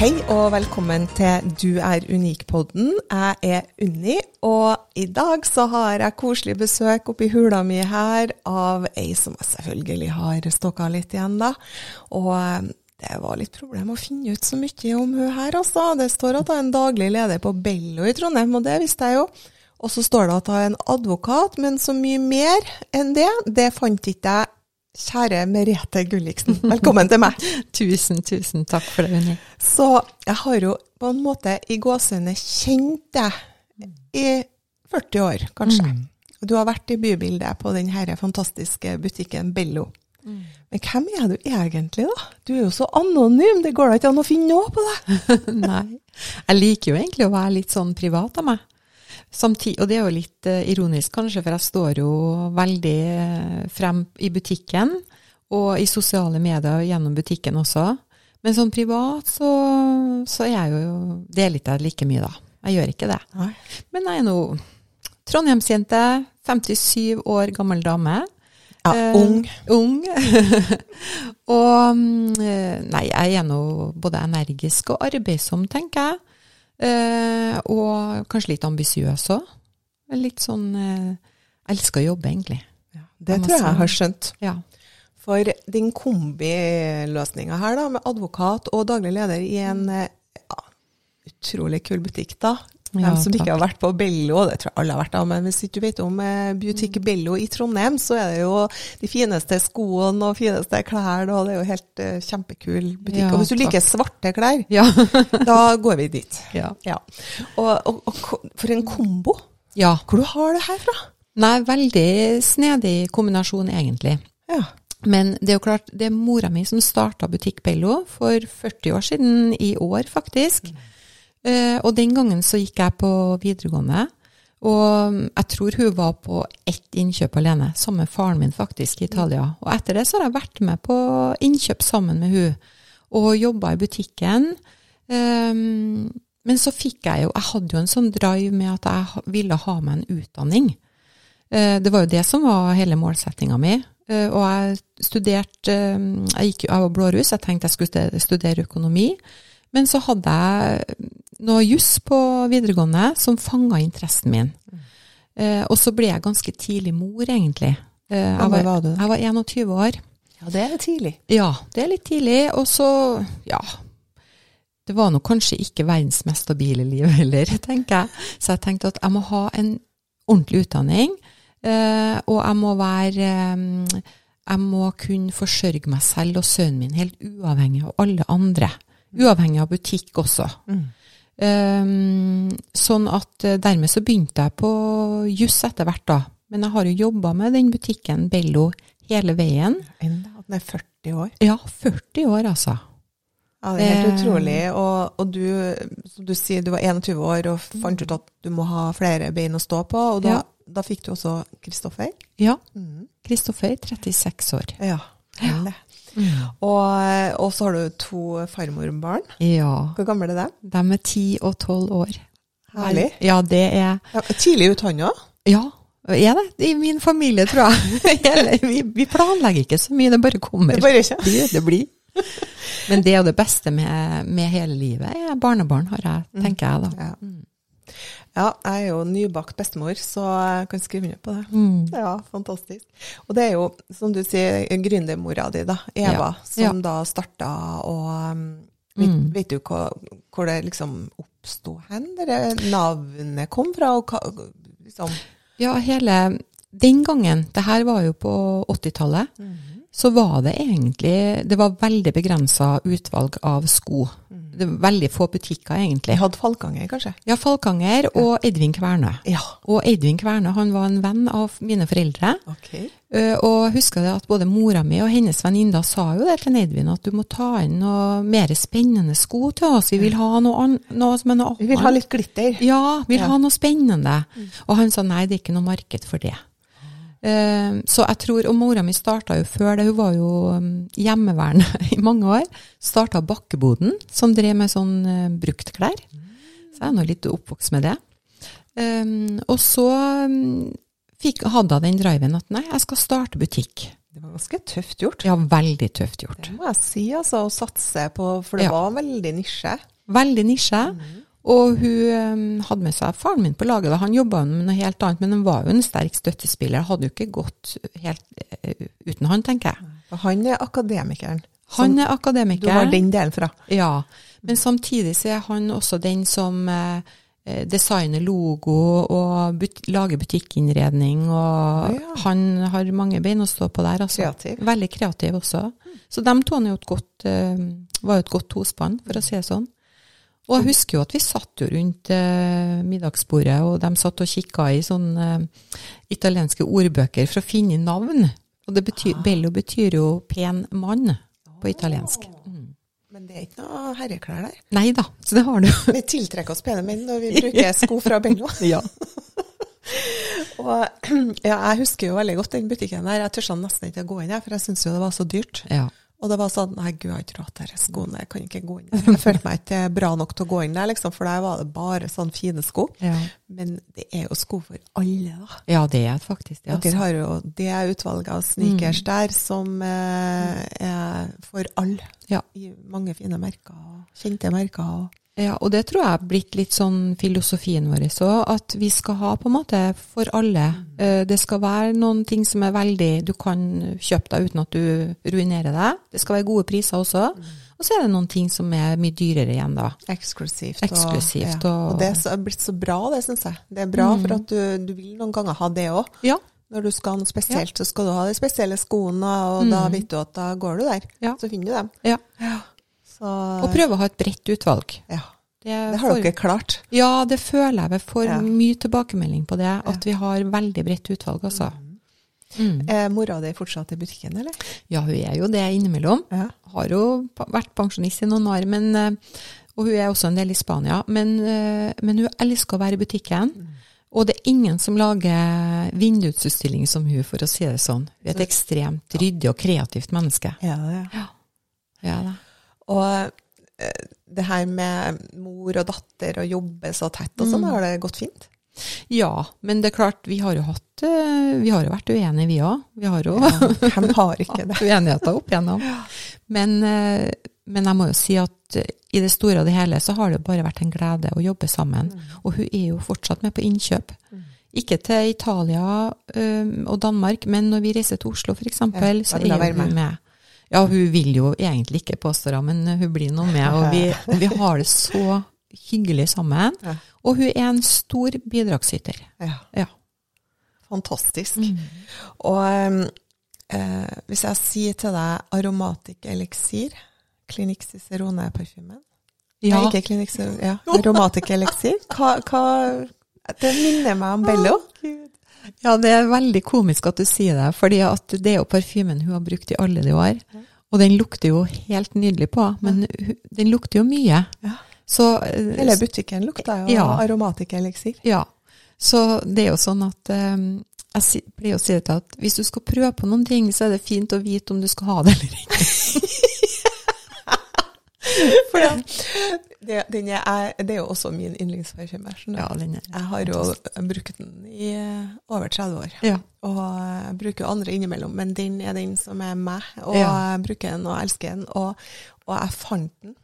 Hei og velkommen til Du er unik-podden. Jeg er Unni, og i dag så har jeg koselig besøk oppi hula mi her av ei som jeg selvfølgelig har stokka litt igjen, da. Og eh, det var litt problem å finne ut så mye om hun her, altså. Det står at hun er en daglig leder på Bello i Trondheim, og det visste jeg jo. Og så står det at hun er en advokat, men så mye mer enn det, det fant ikke jeg Kjære Merete Gulliksen, velkommen til meg. tusen, tusen takk for det, Unni. Så jeg har jo på en måte i gåsehudene kjent deg i 40 år, kanskje. Mm. Du har vært i bybildet på denne fantastiske butikken Bello. Mm. Men hvem er du egentlig, da? Du er jo så anonym, det går da ikke an å finne noe på deg? Nei. Jeg liker jo egentlig å være litt sånn privat av meg. Samtidig, og det er jo litt uh, ironisk kanskje, for jeg står jo veldig uh, frem i butikken, og i sosiale medier og gjennom butikken også. Men sånn privat så, så er jeg jo Deler ikke like mye, da. Jeg gjør ikke det. Nei. Men jeg er nå trondheimsjente, 57 år gammel dame. Ja, Eh, ung. Ung. og mm, eh, Nei, jeg er nå både energisk og arbeidsom, tenker jeg. Eh, og kanskje litt ambisiøs òg. Litt sånn eh, Elsker å jobbe, egentlig. Det Jeg tror jeg jeg har skjønt. Ja. For din kombiløsninga her, da, med advokat og daglig leder i en eh, ja, utrolig kul butikk, da. De Ja, som ikke takk. har vært på Bello, det tror jeg alle har vært da, men hvis ikke du vet om eh, butikk Bello i Trondheim, så er det jo de fineste skoene og fineste klær, og det er jo helt eh, kjempekul butikk. Ja, og hvis du takk. liker svarte klær, Ja. da går vi dit. Og, og, og for en kombo! ja. Hvor du har det her fra? Nei, veldig snedig kombinasjon, egentlig. Ja. Men det er jo klart, det er mora mi som starta Butikk Bello for 40 år siden, i år faktisk. Eh, og den gangen så gikk jeg på videregående, og jeg tror hun var på ett innkjøp alene, sammen med faren min faktisk, i Italia. Og etter det så har jeg vært med på innkjøp sammen med hun, og jobba i butikken. Um, men så fikk jeg jo, jeg hadde jo en sånn drive med at jeg ville ha meg en utdanning. Uh, Det var jo det som var hele målsettinga mi. Uh, Og jeg studerte um, Jeg, gikk, jeg var blåruss, jeg tenkte jeg skulle studere økonomi. Men så hadde jeg noe juss på videregående som fanga interessen min. Eh, Og så ble jeg ganske tidlig mor, egentlig. Eh, Jeg var du da? Jeg var 21 år. ja, det er tidlig. Ja, det er litt tidlig. Og så, ja Det var nå kanskje ikke verdens mest stabile liv heller, tenker jeg. Så jeg tenkte at jeg må ha en ordentlig utdanning, eh, og jeg må være eh, Jeg må kunne forsørge meg selv og sønnen min, helt uavhengig av alle andre. Uavhengig av butikk også. Eh, sånn at eh, dermed så begynte jeg på juss etter hvert, da. Men jeg har jo jobba med den butikken Bello hele veien. Enda den er 40 år. Ja, 40 år, altså. Ja, det er helt Eh. utrolig. Og, og du, som du sier, du var 21 år og fant ut at du må ha flere bein å stå på, og da, Ja. da fikk du også Kristoffer. Ja. Kristoffer, 36 år. Ja. det. Og, og så har du to farmorbarn. Ja. Hvor gamle er de? De er 10 og 12 år. Herlig. Ja, det er Ja, tidlig ut han òg. Ja, er det? I min familie, tror jeg. Hele, vi, vi planlegger ikke så mye, det bare kommer. Det bare det, det blir. Men det er jo det beste med, med hele livet. barnebarn, har jeg, tenker jeg da. Ja. Ja, jeg er jo nybakt bestemor, så jeg kan skrive under på det. Mm. Ja, fantastisk. Og det er jo, som du sier, gründermora di, da, Eva, Ja. som Ja. da starta og um, vet, Mm. vet du hva, hvor det liksom oppsto hen? Der navnet kom fra? Og hva, liksom Ja, hele Den gangen, det her var jo på 80-tallet, så var det egentlig Det var veldig begrensa utvalg av sko. Mm. Det er veldig få butikker, egentlig. Jeg hadde Falkanger, kanskje? Ja, Falkanger og Edvin Kvernø. Ja. Og Edvin Kvernø han var en venn av mine foreldre. Okay. Eh, og husker det at både mora mi og hennes venninne sa jo det til Edvin, at du må ta inn noe mer spennende sko til oss. Vi vil ha noe, annet noe som er noe Vi vil ha litt glitter. Ja, vil Ja. ha noe spennende. Og han sa nei, det er ikke noe marked for det. Eh, så jeg tror, og mora mi starta jo før det, hun var jo um, hjemmeværende i mange år. Starta Bakkeboden, som drev med sånn uh, bruktklær. Så jeg er nå litt oppvokst med det. Um, og så um, fikk, hadde hun den driven at nei, jeg skal starte butikk. Det var ganske tøft gjort. Ja, veldig tøft gjort. Det må jeg si, altså. Å satse på For det Ja. var veldig nisje. Veldig nisje. Og hun um, hadde med seg faren min på laget. Han jobba med noe helt annet, men han var jo en sterk støttespiller. Hadde jo ikke gått helt eh, uten han, tenker jeg. Han er akademikeren. Han er akademiker. Du har den delen fra. Ja, men samtidig så er han også den som eh, eh, designer logo og but lager butikkinnredning, og Ja. han har mange bein å stå på der. Altså. Kreativ. Veldig kreativ også. Så de to var jo et godt tospann, for å si det sånn. Og jeg husker jo at vi satt jo rundt eh, middagsbordet, og de satt og kikka i sånne eh, italienske ordbøker for å finne navn. Og det betyr, Bello betyr jo pen mann på italiensk. Mm. Men det er ikke noe herreklær der. Nei da, så det har du. Vi tiltrekker oss pene menn når vi bruker sko fra Bello. ja. Og ja, jeg husker jo veldig godt den butikken der. Jeg tørsa nesten ikke å gå inn her, for jeg syntes jo det var så dyrt. ja. Og det var sånn Nei, gud, jeg har ikke råd til disse skoene, jeg kan ikke gå inn der. Jeg følte meg ikke bra nok til å gå inn der, liksom, for der var det bare sånne fine sko. Ja. Men det er jo sko for alle, da. ja, det er faktisk det. Dere Altså. har jo det utvalget av sneakers der som eh, er for alle. Ja. I mange fine merker, og kjente merker. Og Ja, og det tror jeg er blitt litt sånn filosofien vår òg, at vi skal ha på en måte for alle. Eh, Det skal være noen ting som er veldig Du kan kjøpe deg uten at du ruinerer deg. Det skal være gode priser også. Og så er det noen ting som er mye dyrere igjen, da. eksklusivt. Eksklusivt, Og, ja. og- det er blitt så bra, det syns jeg. Det er bra, for at du, du vil noen ganger ha det òg. Ja. Når du skal ha noe spesielt, så skal du ha de spesielle skoene, og da vet du at da går du der. Ja. Så finner du dem. Ja. ja. Så, Og prøve å ha et bredt utvalg. Ja. Det, Det har for, dere klart. Ja, det føler jeg. Vi får Ja. mye tilbakemelding på det, at vi har veldig bredt utvalg, altså. Mm. Er mora di fortsatt i butikken, eller? Ja, hun er jo det innimellom. Ja. Har jo vært pensjonist i noen år, men, eh, og hun er også en del i Spania. Men, eh, men hun elsker å være i butikken. Og det er ingen som lager vindusutstilling som hun, for å si det sånn. Hun er et ekstremt ryddig og kreativt menneske. Ja, det er. Ja, da. Og eh, det her med mor og datter og jobbe så tett og Mm. sånn, har det gått fint? ja, men det er klart, vi har jo hatt eh, Vi har jo vært uenige, vi òg. Vi har jo Hvem har det? uenigheter opp igjennom. Men, eh, men jeg må jo si at i det store og det hele så har det bare vært en glede å jobbe sammen. Og hun er jo fortsatt med på innkjøp. Ikke til Italia ø, og Danmark, men når vi reiser til Oslo f.eks., Ja, så er hun med. med. Ja, hun vil jo egentlig ikke påstå men hun blir nå med. Og vi, vi har det så hyggelig sammen. Ja. Og hun er en stor bidragsyter. Ja, Ja. fantastisk. Mm. Og eh, hvis jeg sier til deg aromatic eliksir, Klinikk Cicerone-parfymen Ja. Nei, ikke Klinikk Cicerone, ja. Aromatic eliksir. Hva, hva Det minner meg om Bello. Ja, det er veldig komisk at du sier det, fordi det er jo parfymen hun har brukt i alle de år. Og den lukter jo helt nydelig på, men den lukter jo mye. Ja. Så, Hele butikken lukter jo Ja. aromatic eliksir. Ja. Så det er jo sånn at eh, jeg pleier å si det til at hvis du skal prøve på noen ting, så er det fint å vite om du skal ha det eller ikke. For det, det, den er, det er jo også min yndlingsparfyme. Ja, Jeg har jo brukt den i eh, over 30 år. Ja. Og jeg bruker andre innimellom, men den er den som er meg. Og Ja. jeg bruker den og elsker den. Og, og jeg fant den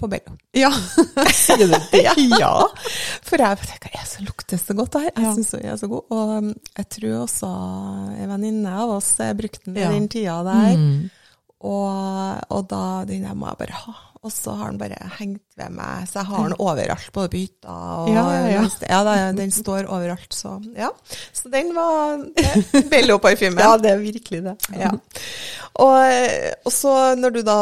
på Bello. Ja, sier du det? ja! For jeg tenker, jeg så lukter så godt her. Jeg Ja. syns den er så god. Og um, jeg tror også en venninne av oss eh, brukte den i den tida der. Mm. Og, og da den må jeg bare ha. Og så har den bare hengt ved meg, så jeg har den overalt, både på hytta og Ja, ja, ja. da, den står overalt, så ja. Så den var eh, Bello-parfymen. Ja, det er virkelig det. Ja. Og, og så når du da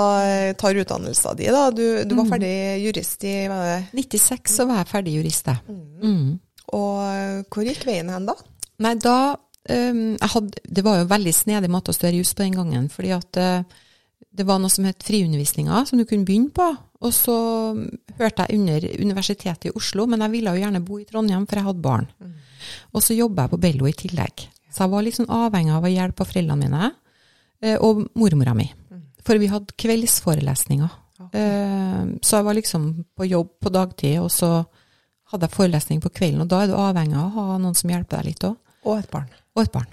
tar utdannelsen din, da, du, du var ferdig jurist i hva er det? 96 så var jeg ferdig jurist, jeg. Mm. Og hvor gikk veien hen da? Nei, da um, jeg hadde, Det var jo en veldig snedig måte å studere jus på den gangen. fordi at øh, det var noe som het friundervisninga, som du kunne begynne på. Og så hørte jeg under Universitetet i Oslo, men jeg ville jo gjerne bo i Trondheim, for jeg hadde barn. Og så jobba jeg på Bello i tillegg. Så jeg var litt sånn avhengig av å hjelpe av foreldrene mine eh, og mormora mi. For vi hadde kveldsforelesninger. Eh, Så jeg var liksom på jobb på dagtid, og så hadde jeg forelesning på kvelden. Og da er du avhengig av å ha noen som hjelper deg litt òg. Og et barn. Og et barn.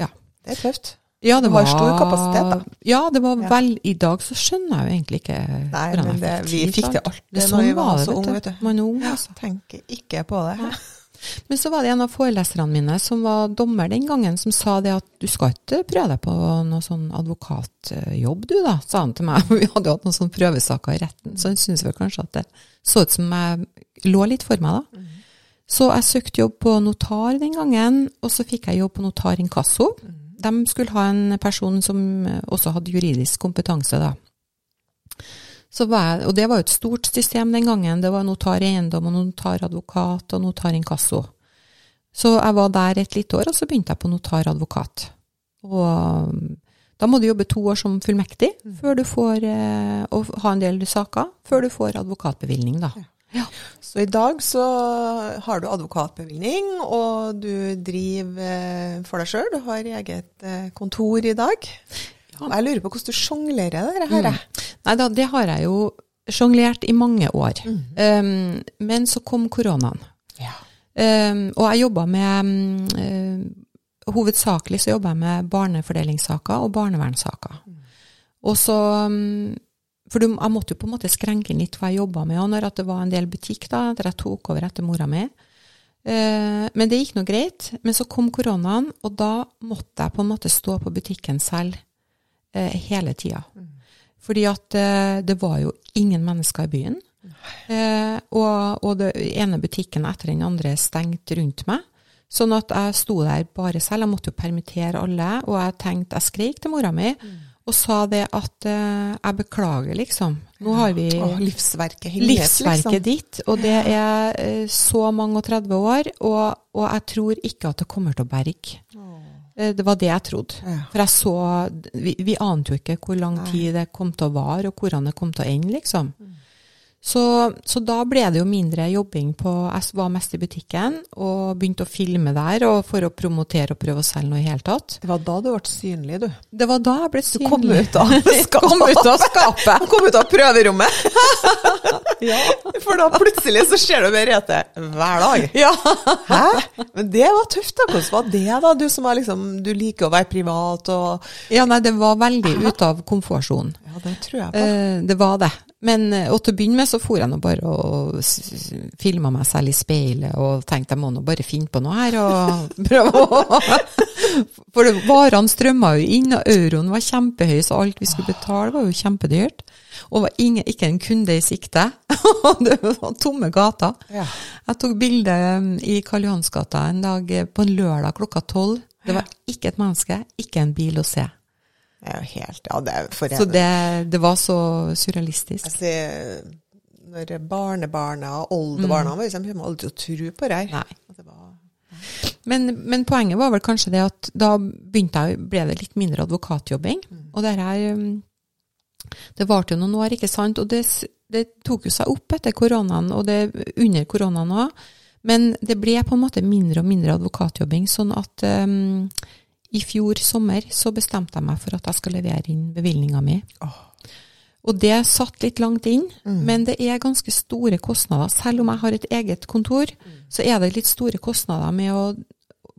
Ja. Det er tøft. Ja, det var, stor kapasitet, da. Ja, det var Ja. vel I dag så skjønner jeg jo egentlig ikke Nei, men det, vi tid fikk det alt. Det når vi sånn var var det, så vet unge, du. vet du. Man er ung, altså. Tenker ikke på det. Men så var det en av foreleserne mine som var dommer den gangen, som sa det at du skal ikke prøve deg på noe sånn advokatjobb du da, sa han til meg. Vi hadde jo hatt noen sånne prøvesaker i retten, så han syntes vel kanskje at det så ut som jeg lå litt for meg da. Så jeg søkte jobb på notar den gangen, og så fikk jeg jobb på notar inkasso. De skulle ha en person som også hadde juridisk kompetanse da. Jeg, og det var jo et stort system den gangen. Det var notar i eiendom, og notar advokat og notar inkasso. Så jeg var der et lite år, og så begynte jeg på notar advokat. Og um, da må du jobbe to år som fullmektig før du får eh, og ha en del saker, før du får advokatbevilgning, da. Så i dag så har du advokatbevilgning, og du driver eh, for deg sjøl. Du har eget eh, kontor i dag. Og Jeg lurer på hvordan du sjonglerer det her. Mm. Nei da, det har jeg jo sjonglert i mange år. Um, men så kom koronaen. Ja. Um, og jeg jobba med um, Hovedsakelig så jobba jeg med barnefordelingssaker og barnevernssaker. Og så um, For du, jeg måtte jo på en måte skrenke inn litt hva jeg jobba med, og når det var en del butikk da, der jeg tok over etter mora mi. Eh, men det gikk nå greit. Men så kom koronaen, og da måtte jeg på en måte stå på butikken selv eh, hele tida. Fordi at eh, det var jo ingen mennesker i byen. Eh, og, og den ene butikken etter den andre stengte rundt meg. Sånn at jeg sto der bare selv. Jeg måtte jo permittere alle. Og jeg tenkte, jeg skreik til mora mi og sa det at uh, jeg beklager, liksom. Nå har vi Å, livsverket hennes, livsverket liksom. ditt, og det er uh, så mange og 30 år, og, og jeg tror ikke at det kommer til å berge. Eh, Det var det jeg trodde. Ja. For jeg så Vi, vi ante jo ikke hvor lang tid det kom til å vare, og hvordan det kom til å ende, liksom. Så, så da ble det jo mindre jobbing på Jeg var mest i butikken og begynte å filme der for å promotere og prøve å selge noe i hele tatt. Det var da du ble synlig, du. Det var da jeg ble Du synlig. kom ut av kom ut av skapet. Du kom ut av prøverommet. For da plutselig så ser du Merete hver dag. Ja. Hæ? Men det var tøft, da. Hvordan var det, da? Du som er liksom, du liker å være privat og ja, nei, det var veldig ute av komfortsonen. Ja, det tror jeg på. Eh, det var det. Men eh, og til å begynne med så for jeg nå bare og filma meg selv i speilet og tenkte jeg må nå bare finne på noe her og prøve å For varene strømma jo inn, og euroen var kjempehøy, så alt vi skulle betale var jo kjempedyrt. Og var ingen, ikke en kunde i sikte. det var tomme gater. Ja. Jeg tok bilde um, i Karl Johansgata en dag eh, på en lørdag klokka tolv. Det var ikke et menneske, ikke en bil å se. Er jo helt Ja, det er for Så det, det var så surrealistisk. Altså, når barnebarna og oldebarna mm. var liksom, aldri må aldri tro på det her. Det var- Men, men poenget var vel kanskje det at da jeg, ble det litt mindre advokatjobbing. Og det her um, Det varte jo noen år, ikke sant? Og det, det tok jo seg opp etter koronaen, og det under koronaen òg. Men det ble på en måte mindre og mindre advokatjobbing, sånn at um, i fjor sommer så bestemte jeg meg for at jeg skal levere inn bevilgninga mi. Oh. Og det satt litt langt inn, Mm. men det er ganske store kostnader. Selv om jeg har et eget kontor, så er det litt store kostnader med å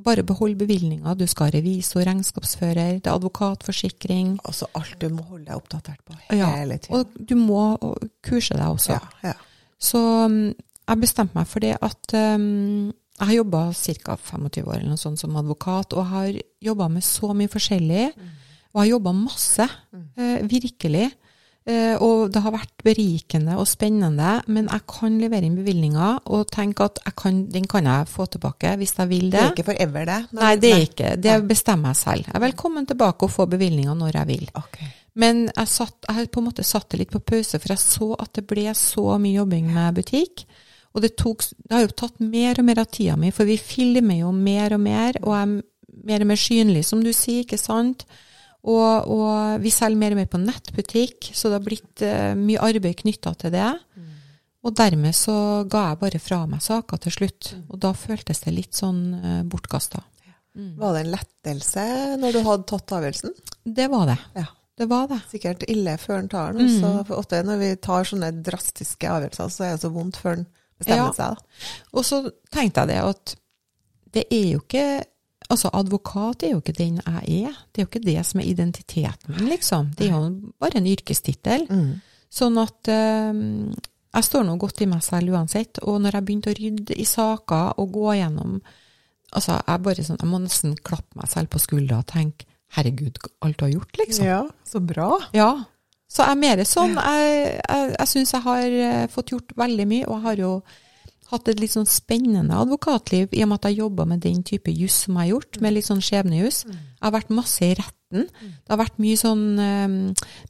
bare beholde bevilgninga. Du skal ha revisor, regnskapsfører, det er advokatforsikring. Altså alt du må holde deg oppdatert på Ja, hele tiden. Og du må kurse deg også. Ja, ja. Så um, jeg bestemte meg for det at um, jeg har jobba ca. 25 år eller noe sånt som advokat, og har jobba med så mye forskjellig. Og har jobba masse, eh, virkelig. Eh, og det har vært berikende og spennende, men jeg kan levere inn bevilgninger og tenke at kan, den kan jeg få tilbake hvis jeg vil Det det. er ikke forever, det? Nei, det er ikke. Det bestemmer jeg selv. Jeg er velkommen tilbake og få bevilgninger når jeg vil. Okay. Men jeg, satt, jeg på en måte satt det litt på pause, for jeg så at det ble så mye jobbing med butikk. Og det, tok, det har jo tatt mer og mer av tida mi, for vi filmer jo mer og mer, og jeg er mer og mer synlig, som du sier, ikke sant? Og, og vi selger mer og mer på nettbutikk, så det har blitt uh, mye arbeid knytta til det. Og dermed så ga jeg bare fra meg saker til slutt, og da føltes det litt sånn uh, bortkasta. Var det en lettelse når du hadde tatt avgjørelsen? Det var det. Ja. Det var det. Sikkert ille før en tar den. Så for ofte når vi tar sånne drastiske avgjørelser, så er det så vondt før en bestemmer Ja. Og så tenkte jeg det at det er jo ikke Altså, advokat er jo ikke den jeg er. Det er jo ikke det som er identiteten min, liksom. Det er jo bare en yrkestittel. Sånn at øh, jeg står nå godt i meg selv uansett. Og når jeg begynte å rydde i saker og gå gjennom Altså, jeg sånn Jeg må nesten klappe meg selv på skuldra og tenke Herregud, alt du har gjort, liksom. Ja, så bra. Ja. Så jeg er mer sånn Jeg, jeg, jeg syns jeg har eh, fått gjort veldig mye, og jeg har jo hatt et litt sånn spennende advokatliv i og med at jeg jobba med den type juss som jeg har gjort, med litt sånn skjebnejuss. Jeg har vært masse i retten. Det har vært mye sånn eh,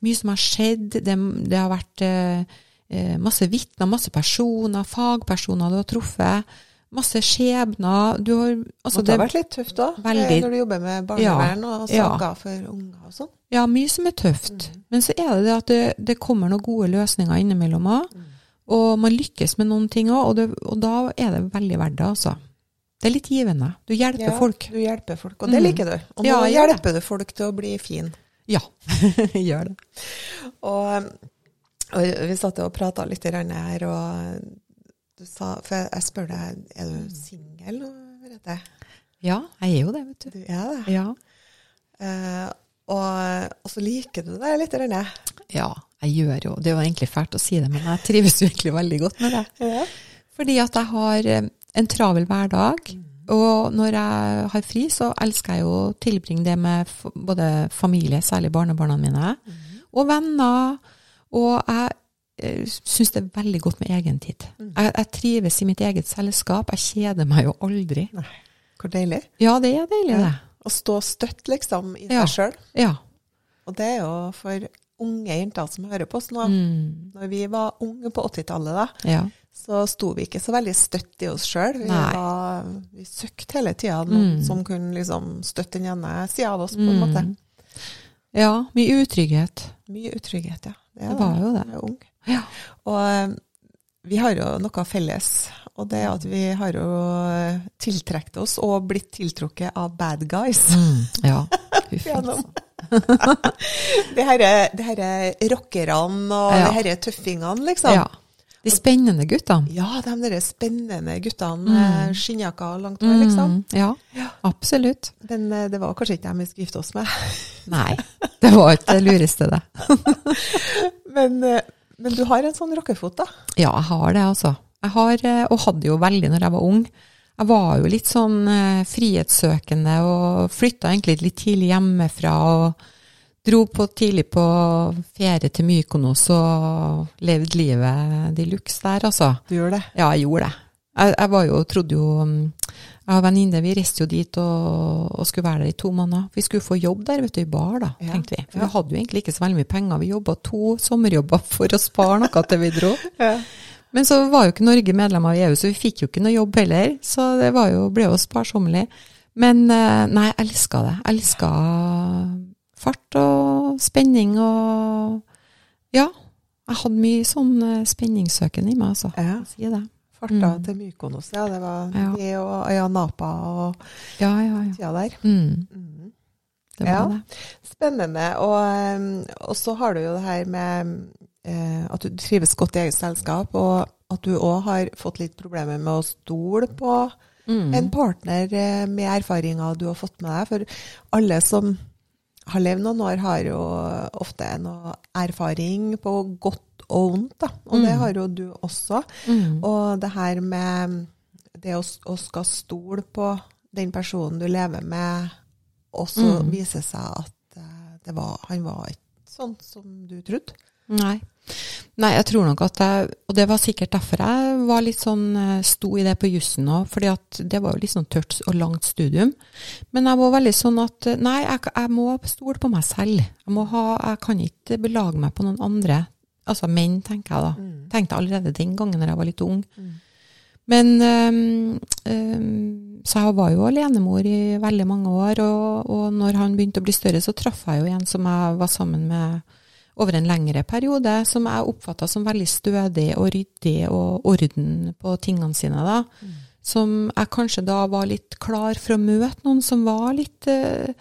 Mye som har skjedd. Det, det har vært eh, masse vitner, masse personer, fagpersoner du har truffet. Masse skjebner. Du har altså Måtte ha vært litt tøft òg, Veldig. når du jobber med barnevern og Ja. saker for unger og sånn. Ja, mye som er tøft. Men så er det det at det, det kommer noen gode løsninger innimellom òg. Og man lykkes med noen ting òg, og, og da er det veldig verdt det, altså. Det er litt givende. Du hjelper Ja, folk. Du hjelper folk, og det Mm. liker du. Og nå Ja, det. hjelper du folk til å bli fin. Ja, gjør det. Og, og vi satt og prata litt grann her, og du sa For jeg spør deg, er du singel Merete? Ja, jeg er jo det, vet du. Du er det. Ja. Uh, og, og så liker du det litt, grann. ja, jeg gjør jo Det er jo egentlig fælt å si det, men jeg trives virkelig veldig godt med det. Ja. Fordi at jeg har eh, en travel hverdag. Og når jeg har fri, så elsker jeg å tilbringe det med både familie, særlig barnebarna mine, og venner. Og jeg syns det er veldig godt med egentid. Jeg, jeg trives i mitt eget selskap. Jeg kjeder meg jo aldri. Hvor deilig. Ja, det er deilig, det. Å stå støtt, liksom, i Ja. seg sjøl. Ja. Og det er jo for unge jenter som hører på oss nå. Mm, Når vi var unge på 80-tallet, da, ja. så sto vi ikke så veldig støtt i oss sjøl. Vi, vi søkte hele tida noen Mm. som kunne liksom støtte den ene sida av oss, på en måte. Mm. Ja, mye utrygghet. Mye utrygghet, ja. Det, Det var jo det. Ung. Ja. Og eh, vi har jo noe felles, og det er at vi har jo eh, tiltrukket oss og blitt tiltrukket av bad guys. Ja. Huff, Gjennom. Det disse rockerne og Ja. de herre tøffingene, liksom. Ja. De spennende guttene. Ja, de der spennende guttene Mm. skinnjakker langt hår, liksom. Mm, ja, absolutt. Men eh, det var kanskje ikke dem vi skulle gifte oss med. Nei, det var ikke det lureste, det. Men, eh, men du har en sånn rockefot, da. Ja, jeg har det, altså. Jeg har, eh, og hadde jo veldig når jeg var ung. Jeg var jo litt sånn eh, frihetssøkende og flytta egentlig litt tidlig hjemmefra og dro på tidlig på ferie til Mykonos og levde livet de luxe der, altså. Du gjør det. Ja, jeg gjorde det. Jeg, jeg jo, trodde jo mm, Jeg og venninne, vi reiste jo dit og, og skulle være der i to måneder. Vi skulle få jobb der, vet du, i bar, da, Ja, tenkte vi. For ja. vi hadde jo egentlig ikke så veldig mye penger. Vi jobba to sommerjobber for å spare noe til vi dro. Ja. Men så var jo ikke Norge medlem av EU, så vi fikk jo ikke noe jobb heller. Så det var jo, ble jo sparsommelig. Men eh, nei, jeg elska det. Jeg elska fart og spenning og Ja. Jeg hadde mye sånn spenningssøkende spenningssøken i meg, altså. Ja. Sier det. Farta Mm. til Mykonos, ja. Det var Ja. det og Øya Napa og Ja, ja, ja. tida der. Mm, Mm. det Ja. det. Spennende. Og, og så har du jo det her med eh, at du trives godt i eget selskap, og at du òg har fått litt problemer med å stole på Mm. en partner eh, med erfaringer du har fått med deg. For alle som har levd noen år, har jo ofte noe erfaring på godt og vondt. Da. Og det Mm. har jo du også. Mm. Og det her med det å, å skal stole på den personen du lever med, og så Mm. viser seg at eh, det var, han var ikke sånn som du trodde. Nei. Nei, jeg tror nok at jeg Og det var sikkert derfor jeg var litt sånn eh, sto i det på jussen òg, fordi at det var jo litt sånn tørt og langt studium. Men jeg var veldig sånn at eh, nei, jeg, jeg må stole på meg selv. Jeg, må ha, jeg kan ikke belage meg på noen andre. Altså menn, tenker jeg da. Mm. Tenkte allerede den gangen da jeg var litt ung. Men um, um, Så jeg var jo alenemor i veldig mange år, og, og når han begynte å bli større, så traff jeg jo en som jeg var sammen med over en lengre periode, som jeg oppfatta som veldig stødig og ryddig og orden på tingene sine. da. Som jeg kanskje da var litt klar for å møte noen som var litt eh,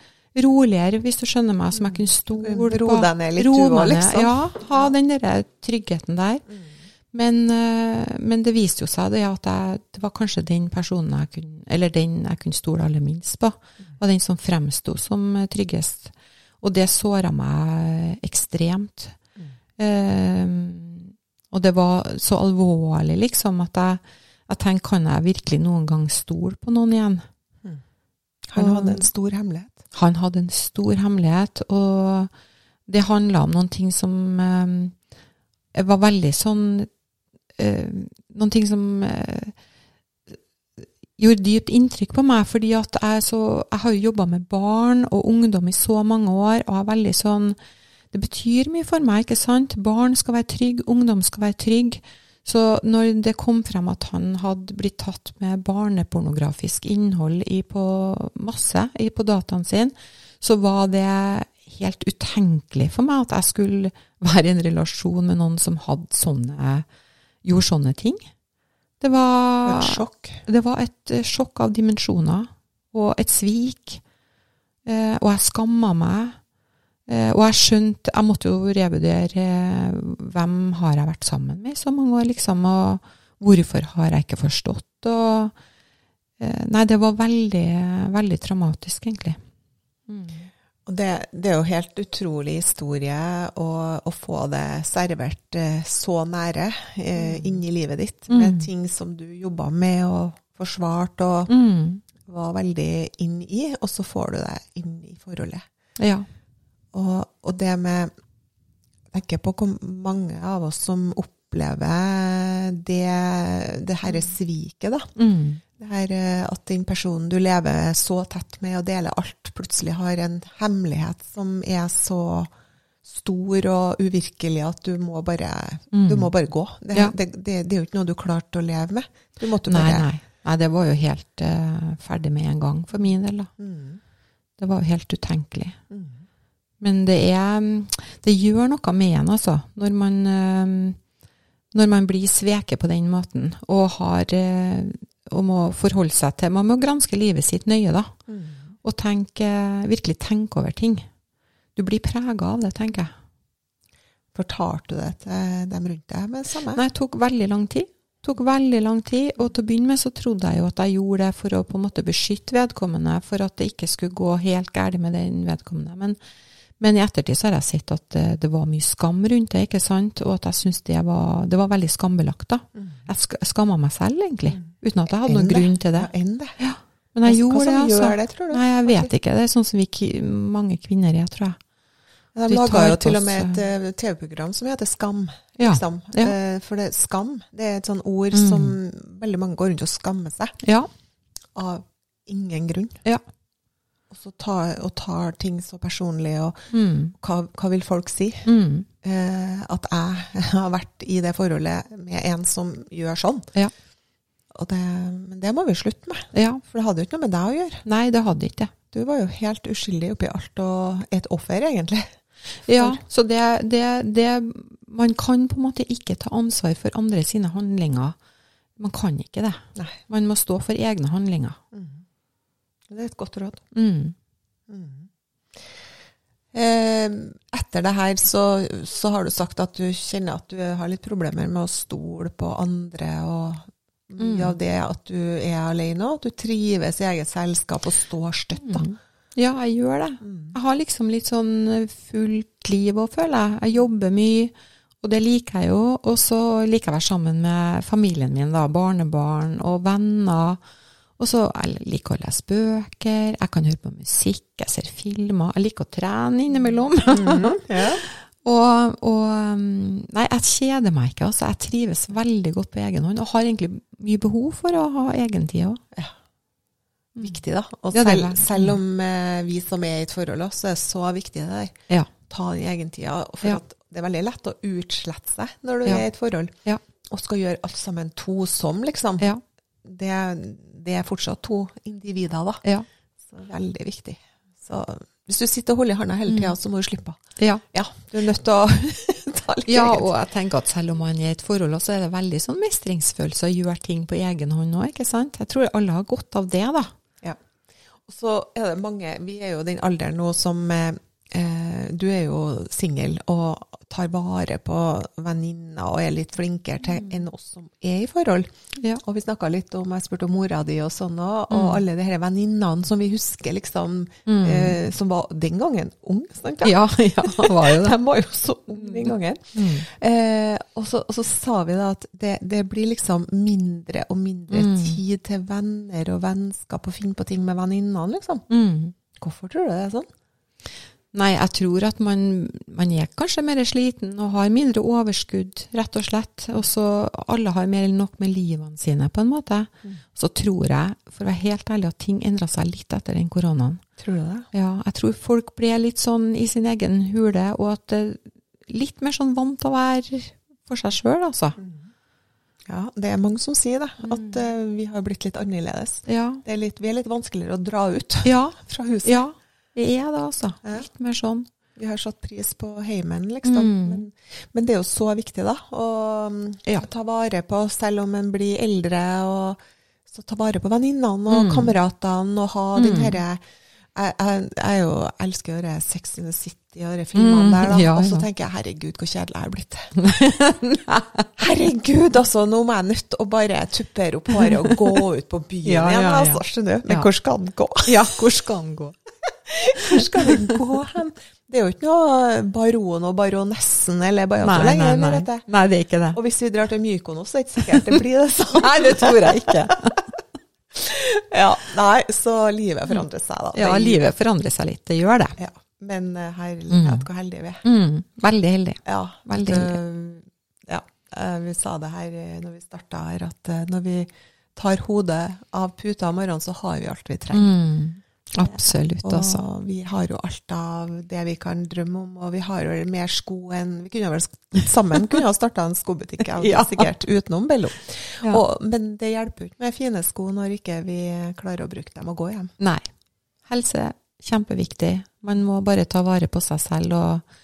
roligere, hvis du skjønner meg, som jeg kunne stole på. Ro deg ned litt, du òg, liksom. Ja, ha den der tryggheten der. Men, eh, men det viste jo seg det at jeg, det var kanskje den personen jeg kunne, eller den jeg kunne stole aller minst på, var den som fremsto som eh, tryggest. Og det såra meg ekstremt. Eh, og det var så alvorlig, liksom, at jeg, jeg tenkte, kan jeg virkelig noen gang stole på noen igjen? Han hadde en stor hemmelighet. Han hadde en stor hemmelighet, og det handla om noen ting som eh, var veldig sånn eh, Noen ting som eh, gjorde dypt inntrykk på meg, fordi at jeg, så, jeg har jo jobba med barn og ungdom i så mange år, og er veldig sånn Det betyr mye for meg, ikke sant? Barn skal være trygge, ungdom skal være trygge. Så når det kom frem at han hadde blitt tatt med barnepornografisk innhold i på masse i, på dataen sin, så var det helt utenkelig for meg at jeg skulle være i en relasjon med noen som hadde sånne, gjorde sånne ting. Det var, Et sjokk. det var et eh, sjokk av dimensjoner, og et svik. Eh, og jeg skamma meg. Eh, og jeg skjønte Jeg måtte jo revurdere eh, hvem har jeg vært sammen med i så mange år, liksom, og hvorfor har jeg ikke forstått, og eh, Nei, det var veldig, veldig traumatisk, egentlig. Og det, det er jo helt utrolig historie å, å få det servert så nære eh, mm. inni livet ditt, med Mm. ting som du jobba med og forsvarte og Mm. var veldig inn i, og så får du det inn i forholdet. Ja. Og, og det med Jeg tenker på hvor mange av oss som opplever det, det herre sviket, da. Mm. Det her eh, at den personen du lever så tett med og deler alt, plutselig har en hemmelighet som er så stor og uvirkelig at du må bare, Mm. du må bare gå. Det, Ja. det, det, det er jo ikke noe du klarte å leve med. Du måtte Nei, bare nei. Nei, det var jo helt uh, ferdig med en gang, for min del. da. Mm. Det var jo helt utenkelig. Mm. Men det er Det gjør noe med en, altså, når man eh, Når man blir sveket på den måten, og har eh, Og må forholde seg til Man må granske livet sitt nøye, da. Mm. Og tenke, virkelig tenke over ting. Du blir prega av det, tenker jeg. Fortalte du det til dem rundt deg med det samme? Nei, det tok veldig lang tid. tok veldig lang tid, og til å begynne med så trodde jeg jo at jeg gjorde det for å på en måte beskytte vedkommende, for at det ikke skulle gå helt galt med den vedkommende. Men, men i ettertid så har jeg sett at det, det var mye skam rundt det, ikke sant, og at jeg syntes det var, det var veldig skambelagt da. Mm. Jeg sk skamma meg selv, egentlig, uten at jeg hadde noen det. grunn til det. Ja, enn det. Men jeg gjorde det, altså. gjør det, tror du? Nei, jeg vet ikke. Det er sånn som vi, mange kvinner er, tror jeg. De laga jo til og med et eh, TV-program som heter Skam. Liksom. ja. Eh, For det, skam det er et sånn ord Mm. som veldig mange går rundt og skammer seg Ja. av ingen grunn. Ja. Og så tar, og tar ting så personlig, og Mm. hva, hva vil folk si? Mm. Eh, at jeg har vært i det forholdet med en som gjør sånn. Ja. Og det, men det må vi slutte med, ja. for det hadde jo ikke noe med deg å gjøre. Nei, det hadde ikke. Du var jo helt uskyldig oppi alt og et offer, egentlig. Ja, så det, det, det Man kan på en måte ikke ta ansvar for andre sine handlinger. Man kan ikke det. Nei. Man må stå for egne handlinger. Det er et godt råd. Mm. Eh, etter det her så, så har du sagt at du kjenner at du har litt problemer med å stole på andre, og mye Mm. av det at du er alene, og at du trives i eget selskap og står støtt. Da. Mm. Ja, jeg gjør det. Jeg har liksom litt sånn fullt liv føler jeg. Jeg jobber mye, og det liker jeg jo. Og så liker jeg å være sammen med familien min, da, barnebarn og venner. Og så jeg liker å lese bøker, jeg kan høre på musikk, jeg ser filmer. Jeg liker å trene innimellom. Ja. Og, og um, Nei, jeg kjeder meg ikke. altså. Jeg trives veldig godt på egen hånd, og har egentlig mye behov for å ha egentid òg. Viktig, da. Og Ja, selv, det. selv om eh, vi som er i et forhold, også, så er det så viktig det der. Ja. Ta den egentida. For Ja. det er veldig lett å utslette seg når du Ja. er i et forhold. Ja. Og skal gjøre alt sammen to som, liksom. Ja. Det, det er fortsatt to individer, da. Ja. Så veldig viktig. Så hvis du sitter og holder i handa hele tida, så må du slippe ja. Ja, du er nødt til å ta litt Ja, og jeg tenker at selv om man er i et forhold, så er det veldig sånn mestringsfølelse å gjøre ting på egen hånd òg, ikke sant? Jeg tror alle har godt av det, da. Ja. Og så er det mange Vi er jo den alderen nå som eh, Du er jo singel og tar vare på venninner og er litt flinkere til enn oss som er i forhold. Ja. Og vi snakka litt om Jeg spurte om mora di og sånn òg, og alle de her venninnene som vi husker liksom eh, Som var den gangen ung, sant? Ja, ja, var jo det. De var jo så unge den gangen. Eh, og, så, og så sa vi da at det, det blir liksom mindre og mindre tid til venner og vennskap og finne på ting med venninnene, liksom. Mm. Hvorfor tror du det er sånn? Nei, jeg tror at man, man er kanskje mer sliten og har mindre overskudd, rett og slett. Og så alle har mer eller nok med livene sine, på en måte. Så tror jeg, for å være helt ærlig, at ting endra seg litt etter den koronaen. Tror du det? Ja, jeg tror folk ble litt sånn i sin egen hule, og at eh, litt mer sånn vant til å være for seg sjøl, altså. Ja, det er mange som sier det. At eh, vi har blitt litt annerledes. Ja. Det er litt, vi er litt vanskeligere å dra ut Ja, fra huset. ja. Det er det, altså. Ja. Litt mer sånn. Vi har satt pris på heimen, liksom. Mm. Men, men det er jo så viktig, da. Å Ja. ta vare på, selv om en blir eldre. og så Ta vare på venninnene og Mm. kameratene og ha den Mm. herre jeg, jeg, jeg er jo, elsker å høre Sex in the City og de filmene Mm, der, da. ja, og så tenker jeg herregud, hvor kjedelig jeg har blitt. herregud, altså. Nå må jeg nødt til å bare tuppere opp håret og gå ut på byen Ja, igjen. altså, skjønner du? Men hvor skal den gå? Ja, hvor skal den gå? Hvor skal vi gå hen? Det er jo ikke noe baron og baronessen eller bajato Nei, lenger. nei, nei. nei, det er ikke det. Og hvis vi drar til Mykonos, så er det ikke sikkert det blir det sånn. Nei, det tror jeg ikke. Ja, nei, så livet forandrer seg, da. Ja, livet forandrer seg litt, det gjør det. Ja. Men eh, herlighet, hvor heldige vi er. Mm, veldig heldig. Ja, Veldig heldige. ja, eh, vi sa det her eh, når vi starta her, at eh, når vi tar hodet av puta om morgenen, så har vi alt vi trenger. Mm, absolutt, Og altså. vi har jo alt av det vi kan drømme om, og vi har jo mer sko enn Vi kunne vel sammen kunne ha starta en skobutikk, ja, sikkert utenom Bello. Ja. Og, men det hjelper jo ikke med fine sko når ikke vi klarer å bruke dem og gå hjem. Nei. Helse, kjempeviktig. Man må bare ta vare på seg selv. Og,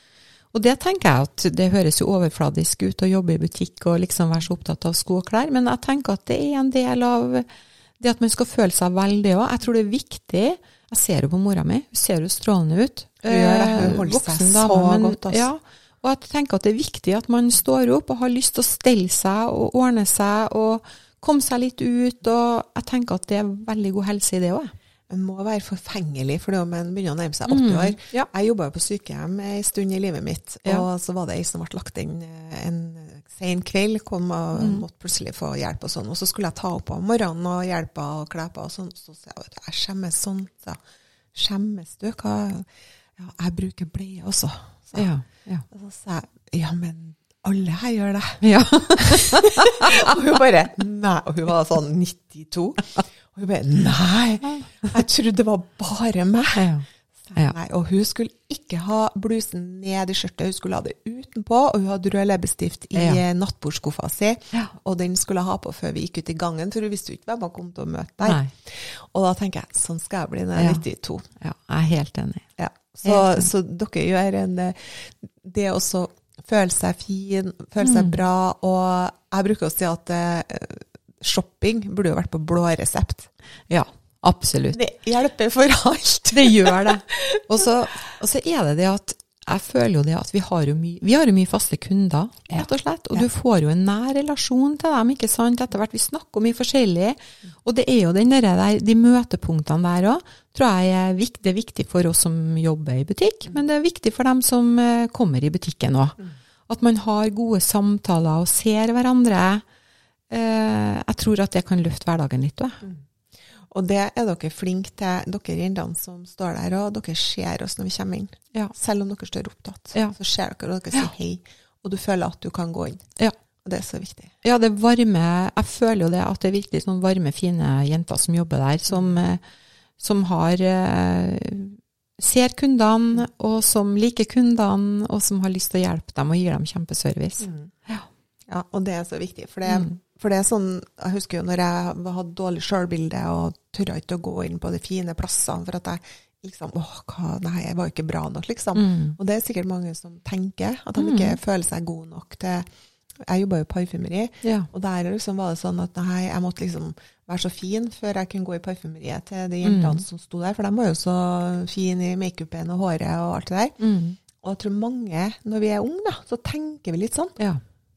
og det tenker jeg at det høres jo overfladisk ut å jobbe i butikk og liksom være så opptatt av sko og klær, men jeg tenker at det er en del av det at man skal føle seg veldig òg. Jeg tror det er viktig. Jeg ser jo på mora mi, hun ser jo strålende ut. Hun gjør det, hun Eh, holder seg så så godt, altså. Ja, og jeg tenker at det er viktig at man står opp og har lyst til å stelle seg og ordne seg og komme seg litt ut. Og jeg tenker at det er veldig god helse i det òg. En må være forfengelig, for det om en begynner å nærme seg 80 år. Mm, ja. Jeg jobba jo på sykehjem en stund i livet mitt, Ja. og så var det ei som ble lagt inn eh, en sen kveld, kom og Mm. måtte plutselig få hjelp og sånn. Og så skulle jeg ta opp om morgenen og hjelpe og kle på og sånn. Så sa jeg at jeg skjemmes sånn. Så. Skjemmes du? Hva? Ja, jeg bruker bleie også. Så. Ja, ja. Og så sa jeg ja, men alle her gjør det. Ja. Og hun bare nei. Og hun var sånn 92. Og hun bare nei, jeg trodde det var bare meg. Ja. Ja. Nei, og hun skulle ikke ha blusen ned i skjørtet, hun skulle ha det utenpå, og hun hadde rød leppestift i Ja. ja. nattbordskuffa si, Ja. og den skulle hun ha på før vi gikk ut i gangen, for hun visste jo ikke hvem hun kom til å møte der. Nei. Og da tenker jeg, sånn skal jeg bli når jeg er 92. Ja, jeg er helt enig. Ja. Så, Helt enig. så dere gjør en eh, Det å så føle seg fin, føle seg Mm. bra, og jeg bruker å si at uh, shopping burde jo vært på blå resept. Ja, absolutt. Det hjelper for alt. Det gjør det. Og så, er det det at jeg føler jo det at vi har jo mye, vi har jo mye faste kunder, rett og slett. Og Ja. du får jo en nær relasjon til dem, ikke sant, etter hvert. Vi snakker mye forskjellig. Og det er jo den der, de møtepunktene der òg, tror jeg er viktig, det er viktig for oss som jobber i butikk, men det er viktig for dem som eh, kommer i butikken òg. At man har gode samtaler og ser hverandre. Eh, jeg tror at det kan løfte hverdagen litt òg. Og det er dere flinke til, dere jentene som står der, og dere ser oss når vi kommer inn. Ja. Selv om dere står opptatt, Ja. så ser dere, og dere sier hei. Og du føler at du kan gå inn. Ja. Og det er så viktig. Ja, det varme Jeg føler jo det at det er virkelig sånn varme, fine jenter som jobber der, som, som har eh, Ser kundene, og som liker kundene, og som har lyst til å hjelpe dem og gir dem kjempeservice. Ja. Ja, og det er så viktig. For det, Mm. For det er sånn Jeg husker jo når jeg hadde dårlig sjølbilde og tørra ikke å gå inn på de fine plassene for at jeg liksom Åh, hva, nei, jeg var jo ikke bra nok, liksom. Mm. Og det er sikkert mange som tenker at de ikke føler seg gode nok til Jeg jobba jo i parfymeri, Ja. og der liksom var det sånn at nei, jeg måtte liksom være så fin før jeg kunne gå i parfymeriet til de jentene Mm. som sto der, for de var jo så fine i makeupen og håret og alt det der. Mm. Og jeg tror mange, når vi er unge, da, så tenker vi litt sånn. Ja.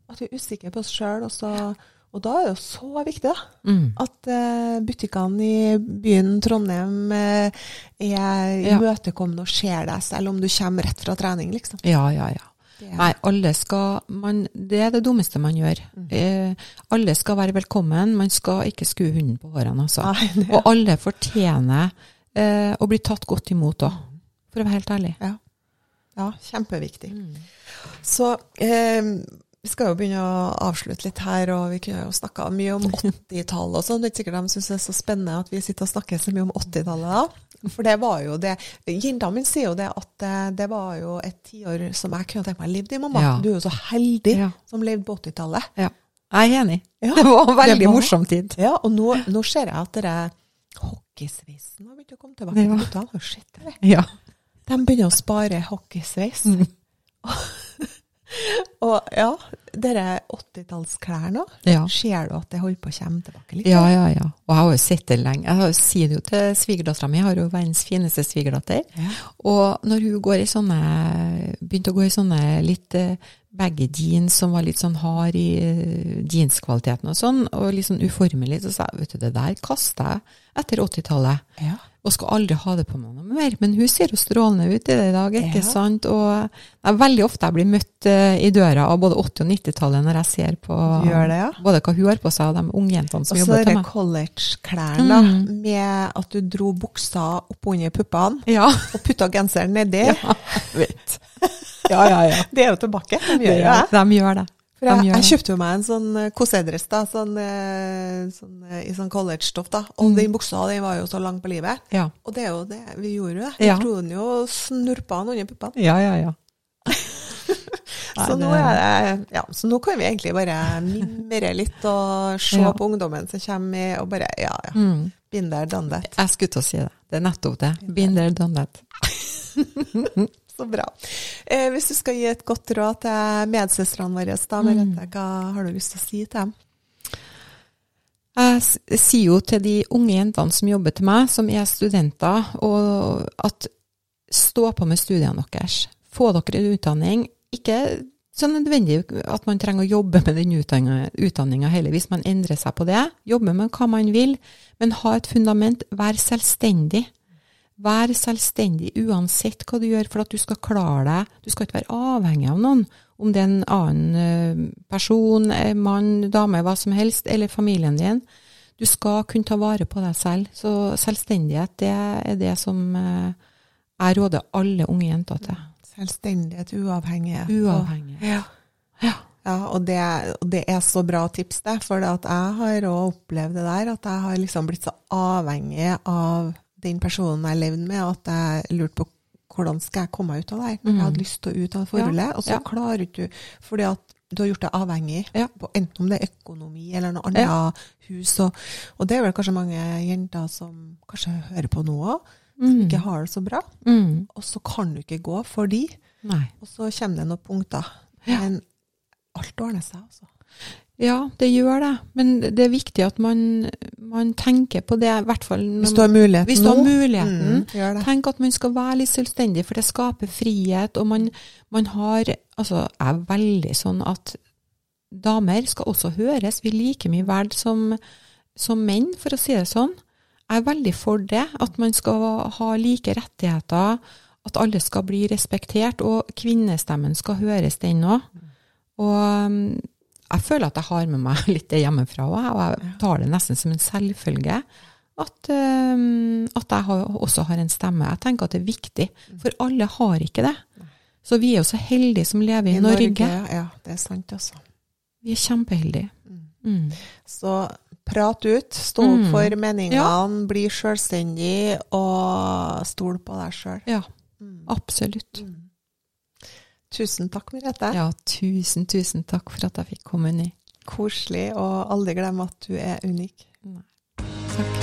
At vi er usikre på oss sjøl. Og, så- og da er det jo så viktig da, Mm. at uh, butikkene i byen Trondheim uh, er Ja. imøtekommende og ser deg, selv om du kommer rett fra trening, liksom. ja, ja, ja. Det Nei, alle skal man, Det er det dummeste man gjør. Eh, alle skal være velkommen. Man skal ikke skue hunden på hårene, altså. Nei, det- Og alle fortjener eh, å bli tatt godt imot òg, for å være helt ærlig. Ja. ja, kjempeviktig. Mm. Så eh, vi skal jo begynne å avslutte litt her, og vi kunne jo snakka mye om 80-tallet og sånn. Det er ikke sikkert de syns det er så spennende at vi sitter og snakker så mye om 80-tallet da. For det var jo det Jenta mi sier jo det at eh, det var jo et tiår som jeg kunne tenkt meg å leve i, mamma. Ja. Du er jo så heldig Ja. som levde på 80-tallet. Ja. Jeg er enig. Ja, det var en veldig var- morsom tid. Ja, og nå, nå ser jeg at dere hockeysveisen har begynt å komme tilbake. Ja. det? Ja. De begynner å spare hockeysveis. Mm. og ja, dere 80-tallsklær nå, Ja. ser du at det holder på å komme tilbake litt? Ja, ja, ja. Og jeg har jo sett det lenge. Jeg har sier det jo til svigerdattera mi, jeg har jo verdens fineste svigerdatter. Ja. Og når hun går i sånne, begynte å gå i sånne litt eh, baggy jeans som var litt sånn hard i eh, jeanskvaliteten og sånn, og litt sånn uformelig, så sa jeg, vet du, det der kastet jeg etter 80-tallet. Ja. Og skal aldri ha det på meg noe mer. Men hun ser jo strålende ut i det i dag, ikke Ja. sant? Og det er veldig ofte jeg blir møtt eh, i døra av både 80- og 90-tallet når jeg ser på det, ja? både hva hun har på seg og de ungjentene som Og så jobber er til meg. collegeklærne, da, Mm. med at du dro buksa opp under puppene Ja. og putta genseren nedi. ja. Vet. Ja, ja, ja. Det er jo tilbake. De gjør det. de gjør det. Jeg, jeg kjøpte jo meg en sånn eh, kosedress da, sånn, eh, sånn, eh, i sånn college-stoff, da. Og Mm. den buksa den var jo så lang på livet. Ja. Og det er jo det, vi gjorde jo det. Vi Ja. dro den jo snurpa den under puppene. Ja, ja, ja. Så nå, det- det, ja, så nå kan vi egentlig bare mimre litt og se Ja. på ungdommen som kommer og bare ja, ja. Mm. Binder done that. Jeg skulle til å si det. Det er nettopp det. Binder done that. Så bra. Eh, hvis du skal gi et godt råd til medsøstrene våre, da, Merete, hva har du lyst til å si til dem? Jeg sier jo til de unge jentene som jobber til meg, som er studenter, og at stå på med studiene deres. Få dere en utdanning. Ikke så nødvendig at man trenger å jobbe med den utdanninga heller, hvis man endrer seg på det. Jobbe med hva man vil, men ha et fundament. Vær selvstendig. Vær selvstendig uansett hva du gjør, for at du skal klare deg. Du skal ikke være avhengig av noen. Om det er en annen eh, person, eh, mann, dame, hva som helst, eller familien din. Du skal kunne ta vare på deg selv. Så selvstendighet, det er det som eh, jeg råder alle unge jenter til. Selvstendighet, uavhengighet. Uavhengig. Ja. Ja. Ja, og det, og det er så bra tips, det. For jeg har òg opplevd det der, at jeg har liksom blitt så avhengig av den personen jeg levde med, at jeg lurte på hvordan skal jeg komme meg ut av det her. Når jeg hadde lyst til å ut av forholdet, og så Mm. ja. klarer ikke du Fordi at du har gjort deg avhengig, Ja. på, enten om det er økonomi eller noe annet hus. Og, og det er vel kanskje mange jenter som kanskje hører på nå òg, som ikke har det så bra. Mm. Og så kan du ikke gå for de, Nei. og så kommer det noen punkter. Ja. Men alt ordner seg, altså. Ja, det gjør det. Men det er viktig at man, man tenker på det, i hvert fall Hvis du har muligheten hvis du har muligheten. mm. Tenk at man skal være litt selvstendig, for det skaper frihet. Og man, man har Altså, jeg er veldig sånn at damer skal også høres. Vi er like mye verdt som, som menn, for å si det sånn. Jeg er veldig for det. At man skal ha like rettigheter. At alle skal bli respektert. Og kvinnestemmen skal høres, den òg. Og jeg føler at jeg har med meg litt det hjemmefra òg, og jeg tar det nesten som en selvfølge. at, um, at jeg har, også har en stemme. Jeg tenker at det er viktig, for alle har ikke det. Så vi er jo så heldige som lever i, Norge. Ja, det er sant, altså. Vi er kjempeheldige. Mm. Så prat ut, stå opp Mm. for meningene, Ja. bli selvstendig og stol på deg sjøl. Ja, absolutt. Tusen takk, Merete. Ja, tusen, tusen takk for at jeg fikk komme inn i. Koselig, og aldri glem at du er unik. Takk.